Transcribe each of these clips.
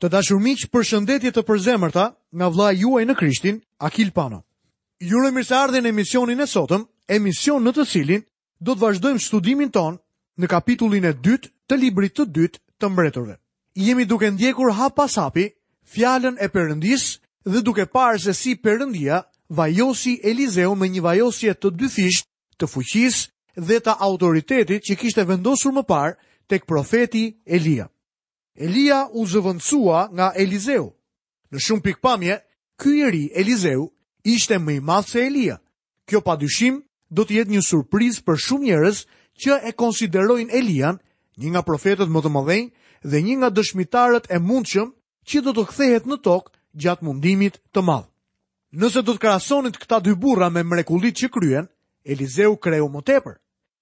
Të dashur miq, përshëndetje të përzemërta nga vëllai juaj në Krishtin, Akil Pano. Ju uroj mirëseardhje në emisionin e sotëm, emision në të cilin do të vazhdojmë studimin tonë në kapitullin e dytë të librit të dytë të mbretërve. Jemi duke ndjekur hap pas hapi fjalën e Perëndisë dhe duke parë se si Perëndia vajosi Elizeun me një vajosje të dyfishtë të fuqisë dhe të autoritetit që kishte vendosur më parë tek profeti Elia. Elia u zëvendësua nga Elizeu. Në shumë pikëpamje, ky njeri Elizeu ishte më i madh se Elia. Kjo pa dyshim do të jetë një surprizë për shumë njerëz që e konsiderojnë Elian një nga profetët më të mëdhenj dhe një nga dëshmitarët e mundshëm që do të kthehet në tokë gjatë mundimit të madh. Nëse do të krahasonit këta dy burra me mrekullitë që kryen, Elizeu kreu më tepër.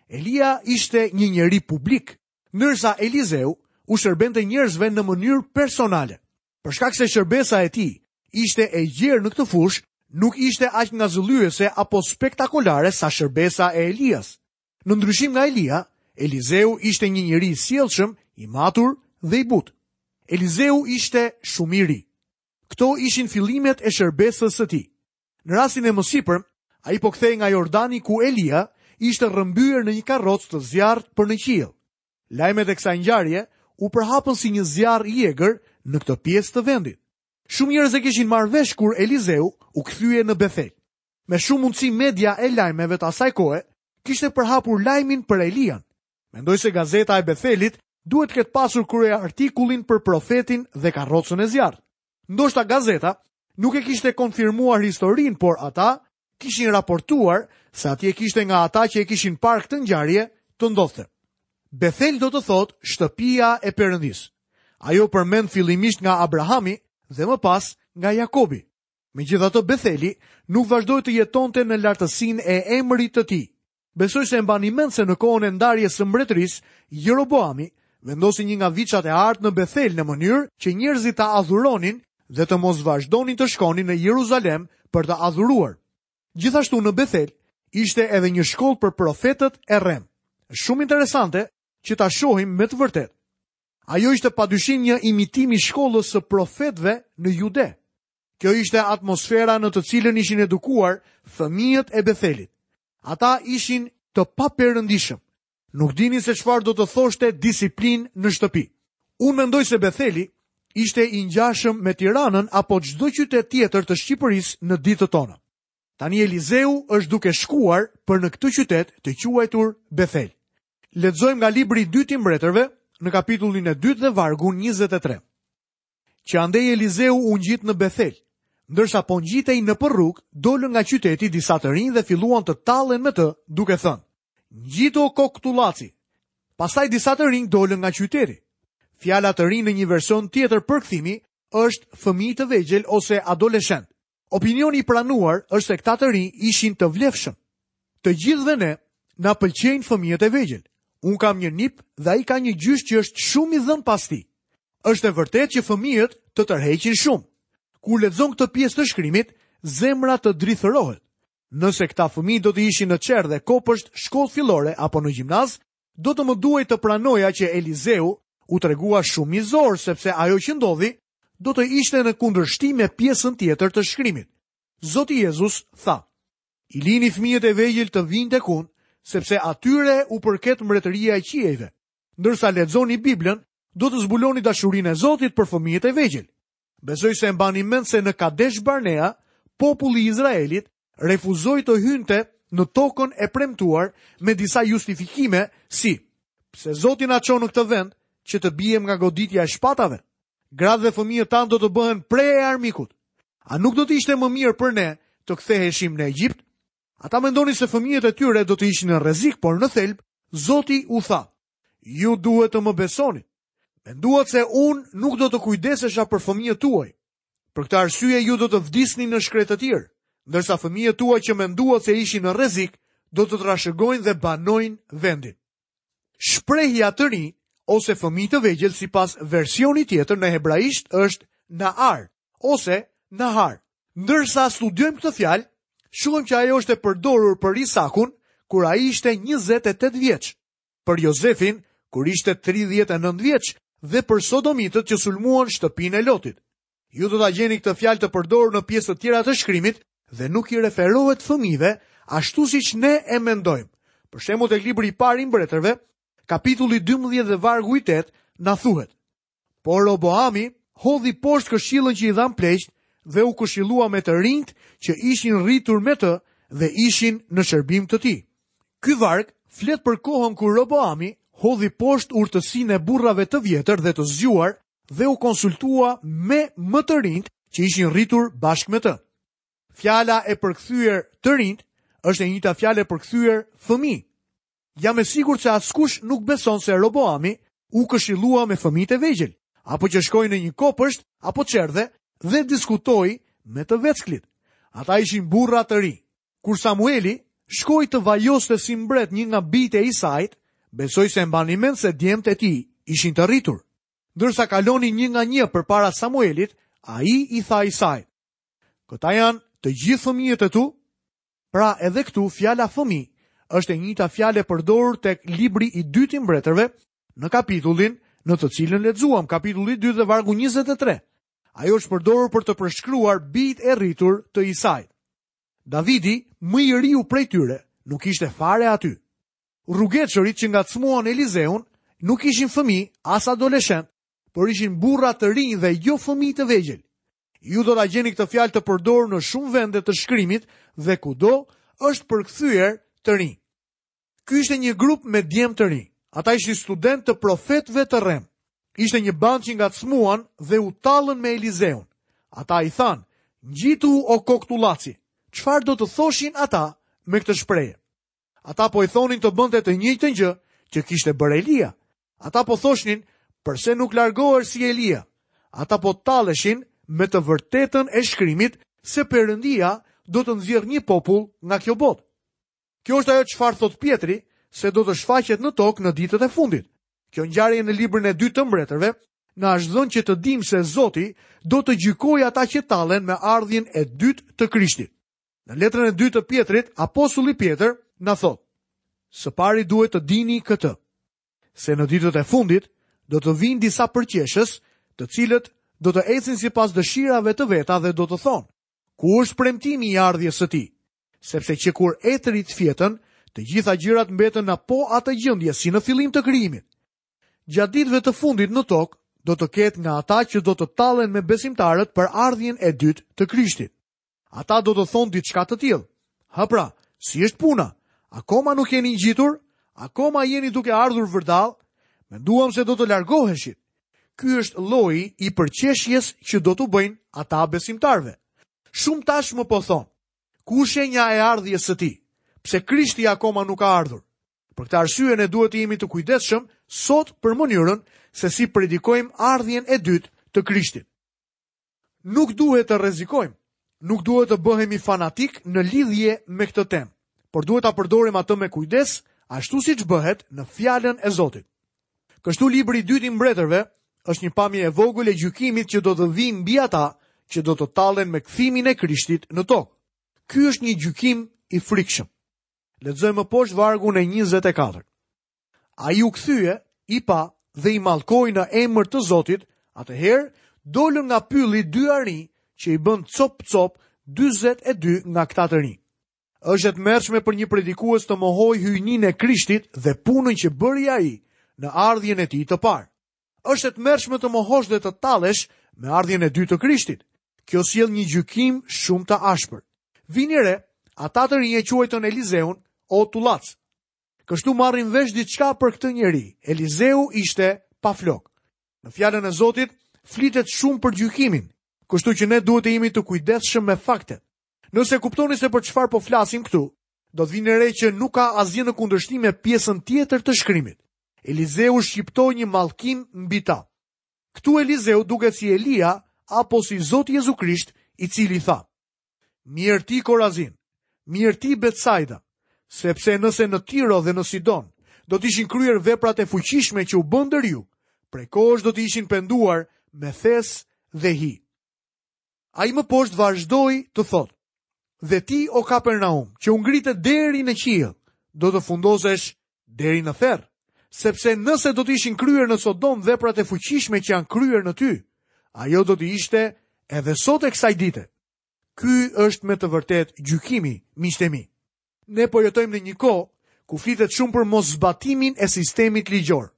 Elia ishte një njeri publik, ndërsa Elizeu u shërbente njerëzve në mënyrë personale. Për shkak se shërbesa e tij ishte e gjerë në këtë fushë, nuk ishte aq ngazëllyese apo spektakolare sa shërbesa e Elias. Në ndryshim nga Elia, Elizeu ishte një njeri i sjellshëm, i matur dhe i butë. Elizeu ishte shumë i ri. Këto ishin fillimet e shërbesës së tij. Në rastin e mësipërm, ai po kthehej nga Jordani ku Elia ishte rrëmbyer në një karrocë të zjarrtë për në qiell. Lajmet e kësaj ngjarje u përhapën si një zjarr i egër në këtë pjesë të vendit. Shumë njerëz e kishin marrë vesh kur Elizeu u kthye në Bethel. Me shumë mundësi media e lajmeve të asaj kohe kishte përhapur lajmin për Elian. Mendoj se gazeta e Bethelit duhet të ketë pasur kryeartikullin për profetin dhe karrocën e zjarrit. Ndoshta gazeta nuk e kishte konfirmuar historinë, por ata kishin raportuar se atje kishte nga ata që e kishin parë këtë ngjarje të ndodhte. Bethel do të thotë shtëpia e Perëndisë. Ajo përmendet fillimisht nga Abrahami dhe më pas nga Jakobi. Megjithatë Betheli nuk vazhdoi të jetonte në lartësinë e emrit të tij. Besoj se e mbani mend se në kohën e ndarjes së mbretërisë, Jeroboami vendosi një nga viçat e artë në Bethel në mënyrë që njerëzit ta adhuronin dhe të mos vazhdonin të shkonin në Jeruzalem për të adhuruar. Gjithashtu në Bethel ishte edhe një shkollë për profetët e rremë. Shumë interesante që ta shohim me të vërtetë. Ajo ishte padyshim një imitim i shkollës së profetëve në Jude. Kjo ishte atmosfera në të cilën ishin edukuar fëmijët e Bethelit. Ata ishin të paperëndishëm. Nuk dinin se çfarë do të thoshte disiplinë në shtëpi. Unë mendoj se Betheli ishte i ngjashëm me Tiranën apo çdo qytet tjetër të Shqipërisë në ditët tona. Tani Elizeu është duke shkuar për në këtë qytet të quajtur Bethel. Lexojmë nga libri i dytë i mbretërve në kapitullin e dytë dhe vargun 23. Që andej Elizeu u ngjit në Bethel. Ndërsa po ngjitej nëpër rrugë, dolën nga qyteti disa të rinj dhe filluan të tallen me të, duke thënë, Ngjitu kokë tullaci! Pastaj disa të rinj dolën nga qyteti. Fjala të rinj në një version tjetër përkthimi është fëmijë të vegjël ose adoleshentë. Opinioni i pranuar është se këta të rinj ishin të vlefshëm. Të gjithëve ne na pëlqejnë fëmijët e vegjël. Unë kam një nip dhe ai ka një gjysh që është shumë i dhënë pas tij. Është e vërtetë që fëmijët të tërheqin shumë. Kur lexon këtë pjesë të shkrimit, zemra të drithërohet. Nëse këta fëmijë do të ishin në çerdhe, kopësht, shkollë fillore apo në gjimnaz, do të më duhej të pranoja që Elizeu u tregua shumë mizor sepse ajo që ndodhi do të ishte në kundërshtim me pjesën tjetër të shkrimit. Zoti Jezus tha, i lini fëmijët e vegjël të vijnë tek unë, sepse atyre u përket mbretëria e qiejve. Ndërsa lexoni Biblën, do të zbuloni dashurinë e Zotit për fëmijët e vegjël. Besoj se e mbani mend se në Kadesh Barnea, populli i Izraelit refuzoi të hynte në tokën e premtuar me disa justifikime si pse Zoti na çon në këtë vend që të biem nga goditja e shpatave. Gratë dhe fëmijët tanë do të bëhen pre e armikut. A nuk do të ishte më mirë për ne të ktheheshim në Egjipt? Ata mendonin se fëmijët e tyre do të ishin në rrezik, por në thelb Zoti u tha: Ju duhet të më besonit. Menduat se unë nuk do të kujdesesha për fëmijët tuaj. Për këtë arsye ju do të vdisni në shkretëtirë, ndërsa fëmijët tuaj që menduat se ishin në rrezik do të trashëgojnë dhe banojnë vendin. Shprehja të rinj ose fëmijë të vegjël sipas versionit tjetër në hebraisht është na'ar ose nahar. Ndërsa studiojmë këtë fjalë, shohim që ajo është e përdorur për Isakun kur ai ishte 28 vjeç. për Jozefin kur ishte 39 vjeç dhe për sodomitët që sulmuan shtëpinë e Lotit. Ju do ta gjeni këtë fjalë të përdorur në pjesë të tjera të shkrimit dhe nuk i referohet fëmijëve ashtu siç ne e mendojmë. Për shembull tek libri i parë i mbretërve, kapitulli 12 dhe vargu i 8 na thuhet: Por Roboami hodhi poshtë këshillën që i dhanë pleqtë dhe u këshillua me të rinjtë që ishin rritur me të dhe ishin në shërbim të tij. Ky varg flet për kohën kur Roboami hodhi poshtë urtësinë e burrave të vjetër dhe të zgjuar dhe u konsultua me më të rinjtë që ishin rritur bashkë me të. Fjala e përkthyer të rinjtë është e njëjta fjalë e përkthyer fëmijë. Jam e sigurt se askush nuk beson se Roboami u këshillua me fëmijët e vegjël, apo që shkoi në një kopësht apo çerdhe dhe diskutoi me të vecklit. Ata ishin burra të rinj. Kur Samueli shkoi të vajoste si mbret një nga bijtë e Isait, besoj se mbani mend se djemtë e tij ishin të rritur. Ndërsa kalonin një nga një përpara Samuelit, ai i tha Isait: "Këta janë të gjithë fëmijët e tu?" Pra edhe këtu fjala fëmijë është e njëjta fjalë e përdorur tek libri i dytë i mbretërve në kapitullin në të cilën lexuam kapitulli 2 dhe vargu 23. Ajo është përdorur për të përshkruar bijtë e rritur të Isait. Davidi, më i riu prej tyre, nuk ishte fare aty. Rrugaçërit që ngacmuan Elizeun nuk ishin fëmijë as adoleshentë, por ishin burra të rinj dhe jo fëmijë të vegjël. Ju do ta gjeni këtë fjalë të përdorur në shumë vende të shkrimit dhe kudo është përkthyer të rinj. Ky ishte një grup me djem të rinj. Ata ishin studentë të profetëve të rremë. Ishte një bandë që ngacmuan dhe u tallën me Elizeun. Ata i thanë, "Ngjitu o koktullac." Çfarë do të thoshin ata me këtë shprehje? Ata po i thonin të bënte të njëjtën gjë që kishte bërë Elia. Ata po thoshnin, përse nuk largohesh si Elia? Ata po talleshin me të vërtetën e shkrimit se Perëndia do të nxjerrë një popull nga kjo botë. Kjo është ajo çfarë thotë Pjetri se do të shfaqet në tokë në ditët e fundit. Kjo ngjarje në librin e dytë të mbretërve na është dhënë që të dimë se Zoti do të gjykojë ata që tallen me ardhjen e dytë të Krishtit. Në letrën e dytë të Pjetrit, apostulli Pjetër na thotë: Së pari duhet të dini këtë, se në ditët e fundit do të vijnë disa përqeshës, të cilët do të ecin sipas dëshirave të veta dhe do të thonë: Ku është premtimi i ardhjes së tij? Sepse që kur etërit fjetën, të gjitha gjërat mbetën në po atë gjendje si në fillim të krijimit. Gjatë ditëve të fundit në tokë do të ketë nga ata që do të tallen me besimtarët për ardhjen e dytë të Krishtit. Ata do të thonë diçka të tillë. Hë pra, si është puna? Akoma nuk jeni ngjitur? Akoma jeni duke ardhur vërdall? Menduam se do të largoheshit. Ky është lloji i përqeshjes që do t'u bëjnë ata besimtarëve. Shumë tashmë po thonë, ku shenja e ardhjes së tij? Pse Krishti akoma nuk ka ardhur? Për këtë arsye ne duhet të jemi të kujdesshëm sot për mënyrën se si predikojmë ardhjen e dytë të Krishtit. Nuk duhet të rrezikojmë. Nuk duhet të bëhemi fanatikë në lidhje me këtë temë, por duhet ta përdorim atë me kujdes, ashtu siç bëhet në fjalën e Zotit. Kështu libri i dytë i mbretërve është një pamje e vogël e gjykimit që do të vijë mbi ata që do të tallen me kthimin e Krishtit në tokë. Ky është një gjykim i frikshëm. Lexojmë më poshtë vargun e 24. Ai u kthye, i pa dhe i mallkoi në emër të Zotit, atëherë dolën nga pylli dy arinj që i bënë copë-copë 42 nga këta të rinj. Është e tmerrshme për një predikues të mohojë hyjninë e Krishtit dhe punën që bëri ai në ardhjen e tij të parë. Është e tmerrshme të mohosh dhe të tallesh me ardhjen e dytë të Krishtit. Kjo sjell një gjykim shumë të ashpër. Vini re, ata të rinj e quajtën Elizeun o tullac. Kështu marrim vesh diçka për këtë njeri. Elizeu ishte pa flokë. Në fjalën e Zotit flitet shumë për gjykimin, kështu që ne duhet të jemi të kujdesshëm me faktet. Nëse kuptoni se për çfarë po flasim këtu, do të vini re që nuk ka asgjë në kundërshtim me pjesën tjetër të shkrimit. Elizeu shqiptoi një mallkim mbi ta. Këtu Elizeu duket si Elia apo si Zoti Jezu Krisht, i cili tha: Mjerë ti Korazin, mjerë ti Betsajda, sepse nëse në Tiro dhe në Sidon do të ishin kryer veprat e fuqishme që u bënë ndër ju, prej kohësh do të ishin penduar me thes dhe hi. Ai më poshtë vazhdoi të thotë, dhe ti o Kapernaum, që u ngrite deri në qiell, do të fundosesh deri në ferr, sepse nëse do të ishin kryer në Sodom veprat e fuqishme që janë kryer në ty, ajo do të ishte edhe sot e kësaj dite. Ky është me të vërtetë gjykimi, miqtë e mi. Ne po jetojmë në një kohë ku flitet shumë për moszbatimin e sistemit ligjor.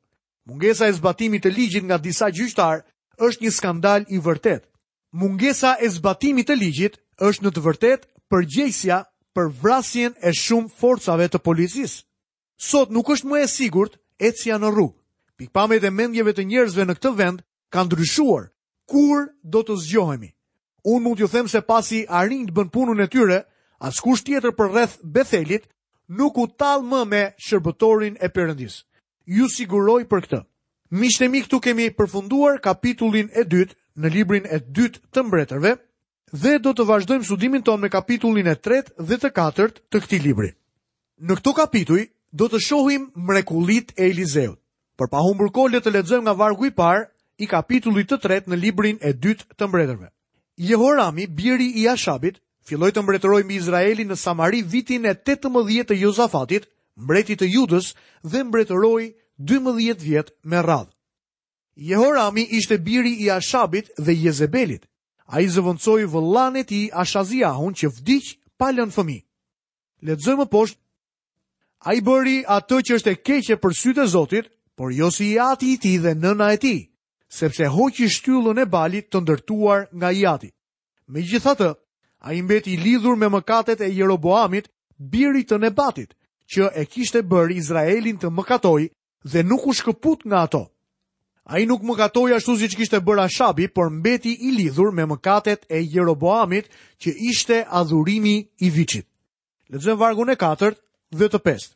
Mungesa e zbatimit të ligjit nga disa gjyqtarë është një skandal i vërtetë. Mungesa e zbatimit të ligjit është në të vërtetë përgjegjësia për vrasjen e shumë forcave të policisë. Sot nuk është më e sigurt ecja në rrugë. Pikëpamjet e mendjeve të njerëzve në këtë vend kanë ndryshuar. Kur do të zgjohemi? Unë mund t'ju them se pasi arinjtë bënë punën e tyre, askush tjetër përreth Bethelit Nuk u tall më me Shërbëtorin e Perëndisë. Ju siguroj për këtë. Miqtë e mi, këtu kemi përfunduar kapitullin e dytë në librin e Dytë të Mbretërve dhe do të vazhdojmë studimin tonë me kapitullin e tretë dhe të katërt të këtij libri. Në këto kapituj do të shohim mrekullitë e Elizeut. Për pa humbur kohë le të lexojmë nga vargu i parë i kapitullit të tretë në librin e dytë të mbretërve. Jehorami, biri i Ashabit, filloi të mbretërojë mbi Izraelin në Samari vitin e 18 të Jozafatit, mbretit të Judës dhe mbretëroi 12 vjet me radhë. Jehorami ishte biri i Ashabit dhe Jezebelit. Ai zëvendësoi vëllanë e tij Ashaziahun që vdiq pa lënë fëmijë. Lexojmë më poshtë Ai bëri atë që është e keqe për sytë e Zotit, por jo si i ati i tij dhe nëna e tij, sepse hoqi shtyllën e Baalit të ndërtuar nga i ati. Megjithatë, ai mbeti i lidhur me mëkatet e Jeroboamit, birit të Nebatit, që e kishte bërë Izraelin të mëkatojë dhe nuk u shkëput nga ato. Ai nuk mëkatoi ashtu siç kishte bërë Ashabi, por mbeti i lidhur me mëkatet e Jeroboamit që ishte adhurimi i viçit. Lexojmë vargun e katërt dhe të pestë.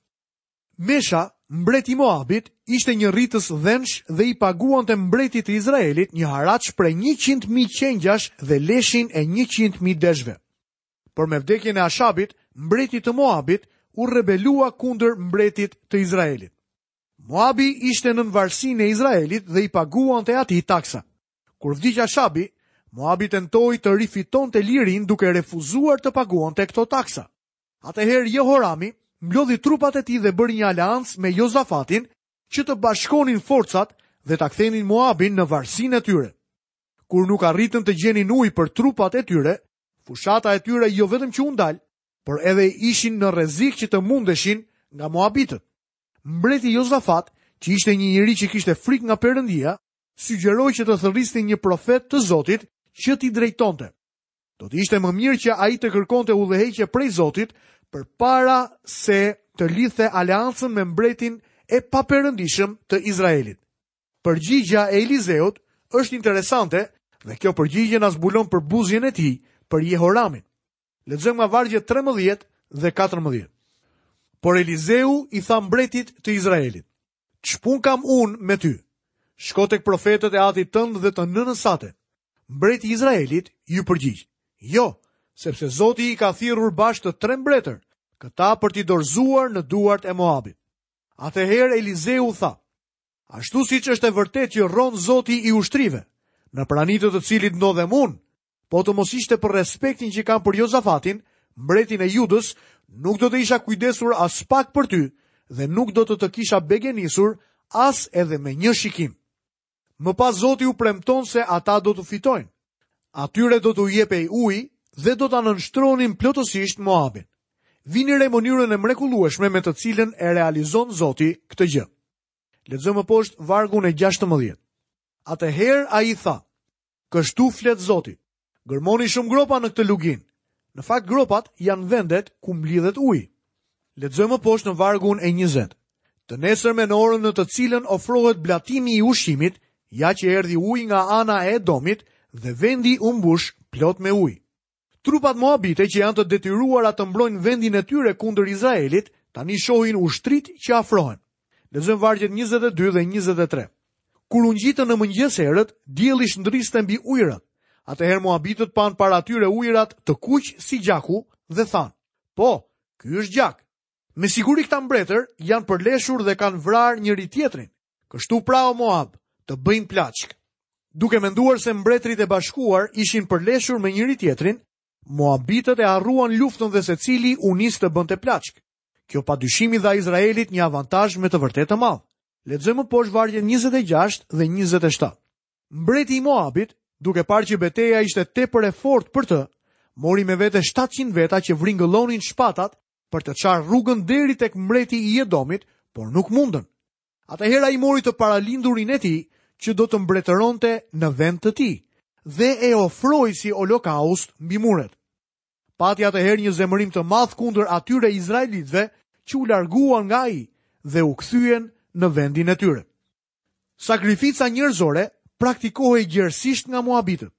Mesha, mbreti i Moabit, ishte një rritës dhensh dhe i paguante mbretit të Izraelit një haraç prej 100.000 qengjash dhe leshin e 100.000 deshve. Por me vdekjen e Ashabit, mbretit të Moabit, u rebelua kundër mbretit të Izraelit. Moabi ishte nën varësinë e Izraelit dhe i paguante atij taksa. Kur vdiq Ashabi, Moabi tentoi të rifitonte lirinë duke refuzuar të paguante këto taksa. Atëherë Jehorami mblodhi trupat e tij dhe bëri një aleancë me Jozafatin që të bashkonin forcat dhe ta kthenin Moabin në varësinë e tyre. Kur nuk arritën të gjenin ujë për trupat e tyre, fushata e tyre jo vetëm që u ndal, por edhe ishin në rrezik që të mundeshin nga moabitët. Mbreti Jozafat, që ishte një njeri që kishte frikë nga Perëndia, sugjeroi që të thërrisnin një profet të Zotit që t'i drejtonte. Do të ishte më mirë që ai të kërkonte udhëheqje prej Zotit përpara se të lidhte aleancën me mbretin e paperëndishëm të Izraelit. Përgjigja e Elizeut është interesante dhe kjo përgjigje na zbulon përbuzjen e tij për Jehoramin. Lexojmë nga vargjet 13 dhe 14. Por Elizeu i tha mbretit të Izraelit: Ç'punë kam unë me ty? Shko tek profetët e atit tënd dhe të nënës sate. Mbreti i Izraelit iu përgjigj, Jo, sepse Zoti i ka thirrur bashkë të tre mbretër, këta për t'i dorëzuar në duart e Moabit. Atëherë Elizeu tha, Ashtu siç është e vërtetë që rron Zoti i ushtrive, në prani të të cilit ndodhem unë, Po të mos ishte për respektin që kam për Jozafatin, mbretin e Judës, nuk do të isha kujdesur aspak për ty dhe nuk do të të kisha begenisur as edhe me një shikim. Më pas Zoti u premton se ata do të fitojnë. Atyre do t'u jepej ujë dhe do ta nënshtronin plotësisht Moabin. Vini re mënyrën e mrekullueshme me të cilën e realizon Zoti këtë gjë. Lexojmë poshtë vargun e 16. Atëherë ai tha: Kështu flet Zoti. Gërmoni shumë gropa në këtë luginë. Në fakt gropat janë vendet ku mblidhet uji. Lexojmë më poshtë në vargun e 20. Të nesërmen në orën në të cilën ofrohet blatimi i ushqimit, ja që erdhi uji nga ana e Edomit dhe vendi u mbush plot me ujë. Trupat moabite që janë të detyruara të mbrojnë vendin e tyre kundër Izraelit, tani shohin ushtritë që afrohen. Lexojmë vargjet 22 dhe 23. Kur u ngjitën në mëngjes herët, dielli shndriste mbi ujërat. Atëherë moabitët panë para tyre ujërat të kuq si gjaku dhe thanë: "Po, ky është gjak." Me siguri këta mbretër janë përleshur dhe kanë vrarë njëri-tjetrin. Kështu pra o Moab, të bëjmë plaçkë. Duke menduar se mbretërit e bashkuar ishin përleshur me njëri-tjetrin, Moabitët e harruan luftën dhe secili u nis të bënte plaçkë. Kjo pa dyshim i dha Izraelit një avantazh me të vërtetë të madh. Lexojmë poshtë vargjet 26 dhe 27. Mbreti i Moabit, duke parë që beteja ishte tepër e fortë për të, mori me vete 700 veta që vringëllonin shpatat për të çarë rrugën deri tek mbreti i Edomit, por nuk mundën. Atëherë ai mori të paralindurin e tij, që do të mbretëronte në vend të tij, dhe e ofroi si olokaust mbi muret. Pati atëherë një zemërim të madh kundër atyre izraelitëve që u larguan nga ai dhe u kthyen në vendin e tyre. Sakrifica njerëzore praktikohej gjerësisht nga Moabitët.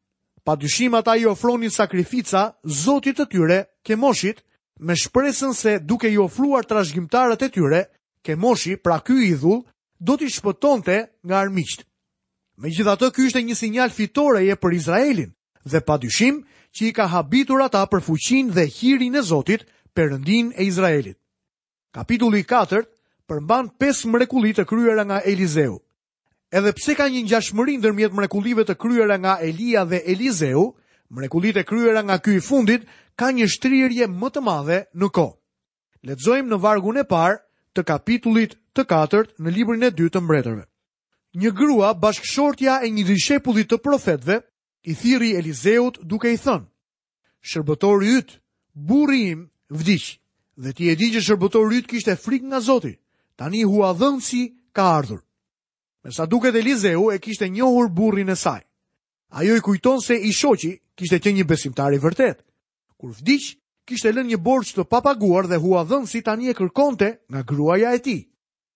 Pa dyshim ata i ofronin sakrifica zotit të tyre, Kemoshit, me shpresën se duke i ofruar trashëgimtarët e tyre, Kemoshi, pra ky idhull, do t'i shpëtonte nga armiqtë. Megjithatë, ky ishte një sinjal fitoreje për Izraelin dhe pa dyshim që i ka habitur ata për fuqinë dhe hirin e Zotit, Perëndinë e Izraelit. Kapitulli i katërt përmban pesë mrekulli të kryera nga Elizeu. Edhe pse ka një ngjashmëri ndërmjet mrekullive të kryera nga Elia dhe Elizeu, mrekullitë e kryera nga ky i fundit kanë një shtrirje më të madhe në kohë. Lexojmë në vargun e parë të kapitullit të katërt në librin e dytë të mbretërve. Një grua bashkëshortja e një dishepullit të profetëve i thirri Elizeut duke i thënë: Shërbëtori yt, burri im, vdiq. Dhe ti e di që shërbëtori yt kishte frikë nga Zoti. Tani huadhënësi ka ardhur. Me sa duket Elizeu e kishte njohur burrin e saj. Ajo i kujton se i shoqi kishte qenë një besimtar i vërtetë. Kur vdiq, kishte lënë një borxh të papaguar dhe huadhënësi tani e kërkonte nga gruaja e tij.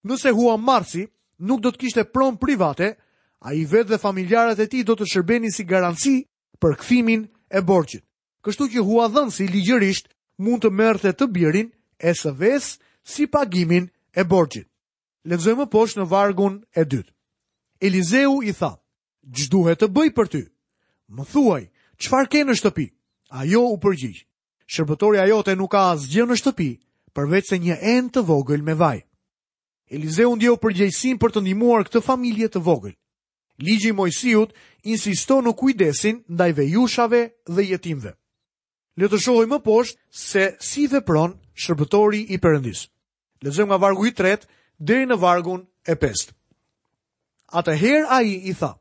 Nëse huamarrësi nuk do të kishte pronë private, ai vetë dhe familjarët e tij do të shërbenin si garanci për kthimin e borxhit. Kështu që huadhënësi ligjërisht mund të merrte të birin e së vesë si pagimin e borxhit. Lexojmë më poshtë në vargun e dytë. Elizeu i tha: "Ç'duhet të bëj për ty? Më thuaj, çfarë ke në shtëpi?" Ajo u përgjigj: "Shërbëtorja jote nuk ka asgjë në shtëpi, përveçse një enë të vogël me vaj." Elizeu ndjeu përgjegjësinë për të ndihmuar këtë familje të vogël. Ligji i Moisiut insistonte në kujdesin ndaj vejushave dhe jetimëve. Le të shohim më poshtë se si vepron shërbëtori i Perëndisë. Lexojmë nga vargu i tretë deri në vargun e pestë. Atëherë ai i tha: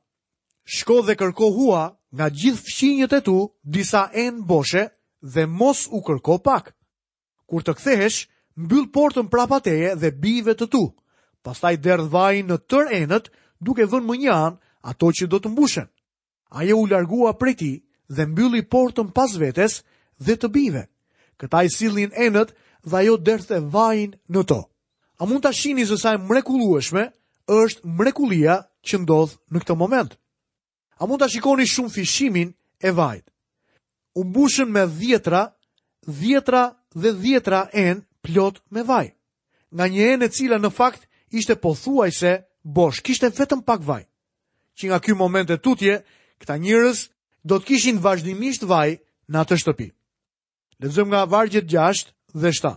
Shko dhe kërko hua nga gjithë fqinjët e tu disa enë boshe dhe mos u kërko pak. Kur të kthehesh, mbyll portën prapa teje dhe bijve të tu. Pastaj derdh vajin në tërë enët, duke vënë më një anë ato që do të mbushen. Ajo u largua prej tij dhe mbylli portën pas vetes dhe të bijve. Këta i sillnin enët dhe ajo derdhte vajin në to. A mund ta shihni se sa e mrekullueshme është mrekullia që ndodh në këtë moment? A mund ta shikoni shumëfishimin e vajit? U mbushën me dhjetra, dhjetra dhe dhjetra enë plot me vaj. Nga një enë e cila në fakt ishte pothuajse bosh, kishte vetëm pak vaj. Që nga ky moment e tutje, këta njerëz do të kishin vazhdimisht vaj në atë shtëpi. Lexojmë nga vargjet 6 dhe 7.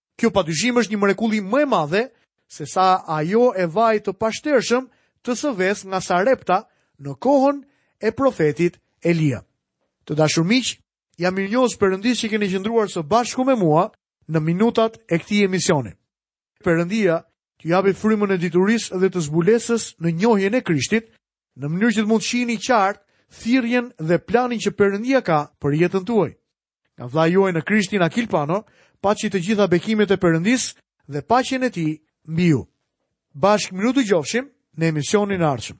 Kjo pa dyshim është një mrekulli më e madhe sesa ajo e vajit të pashtershëm të së vesë nga Sarepta në kohën e profetit Elia. Të dashur miq, jam mirënjohës Perëndisë që keni qëndruar së bashku me mua në minutat e këtij emisioni. Perëndia t'ju japë frymën e diturisë dhe të zbulesës në njohjen e Krishtit, në mënyrë që të mund të shihni qartë thirrjen dhe planin që Perëndia ka për jetën tuaj. Nga vëllai juaj në Krishtin Akil Pano, paçi të gjitha bekimet e Perëndisë dhe paqen e tij mbi ju. Bashkë mirudëgjofshim në emisionin e ardhshëm.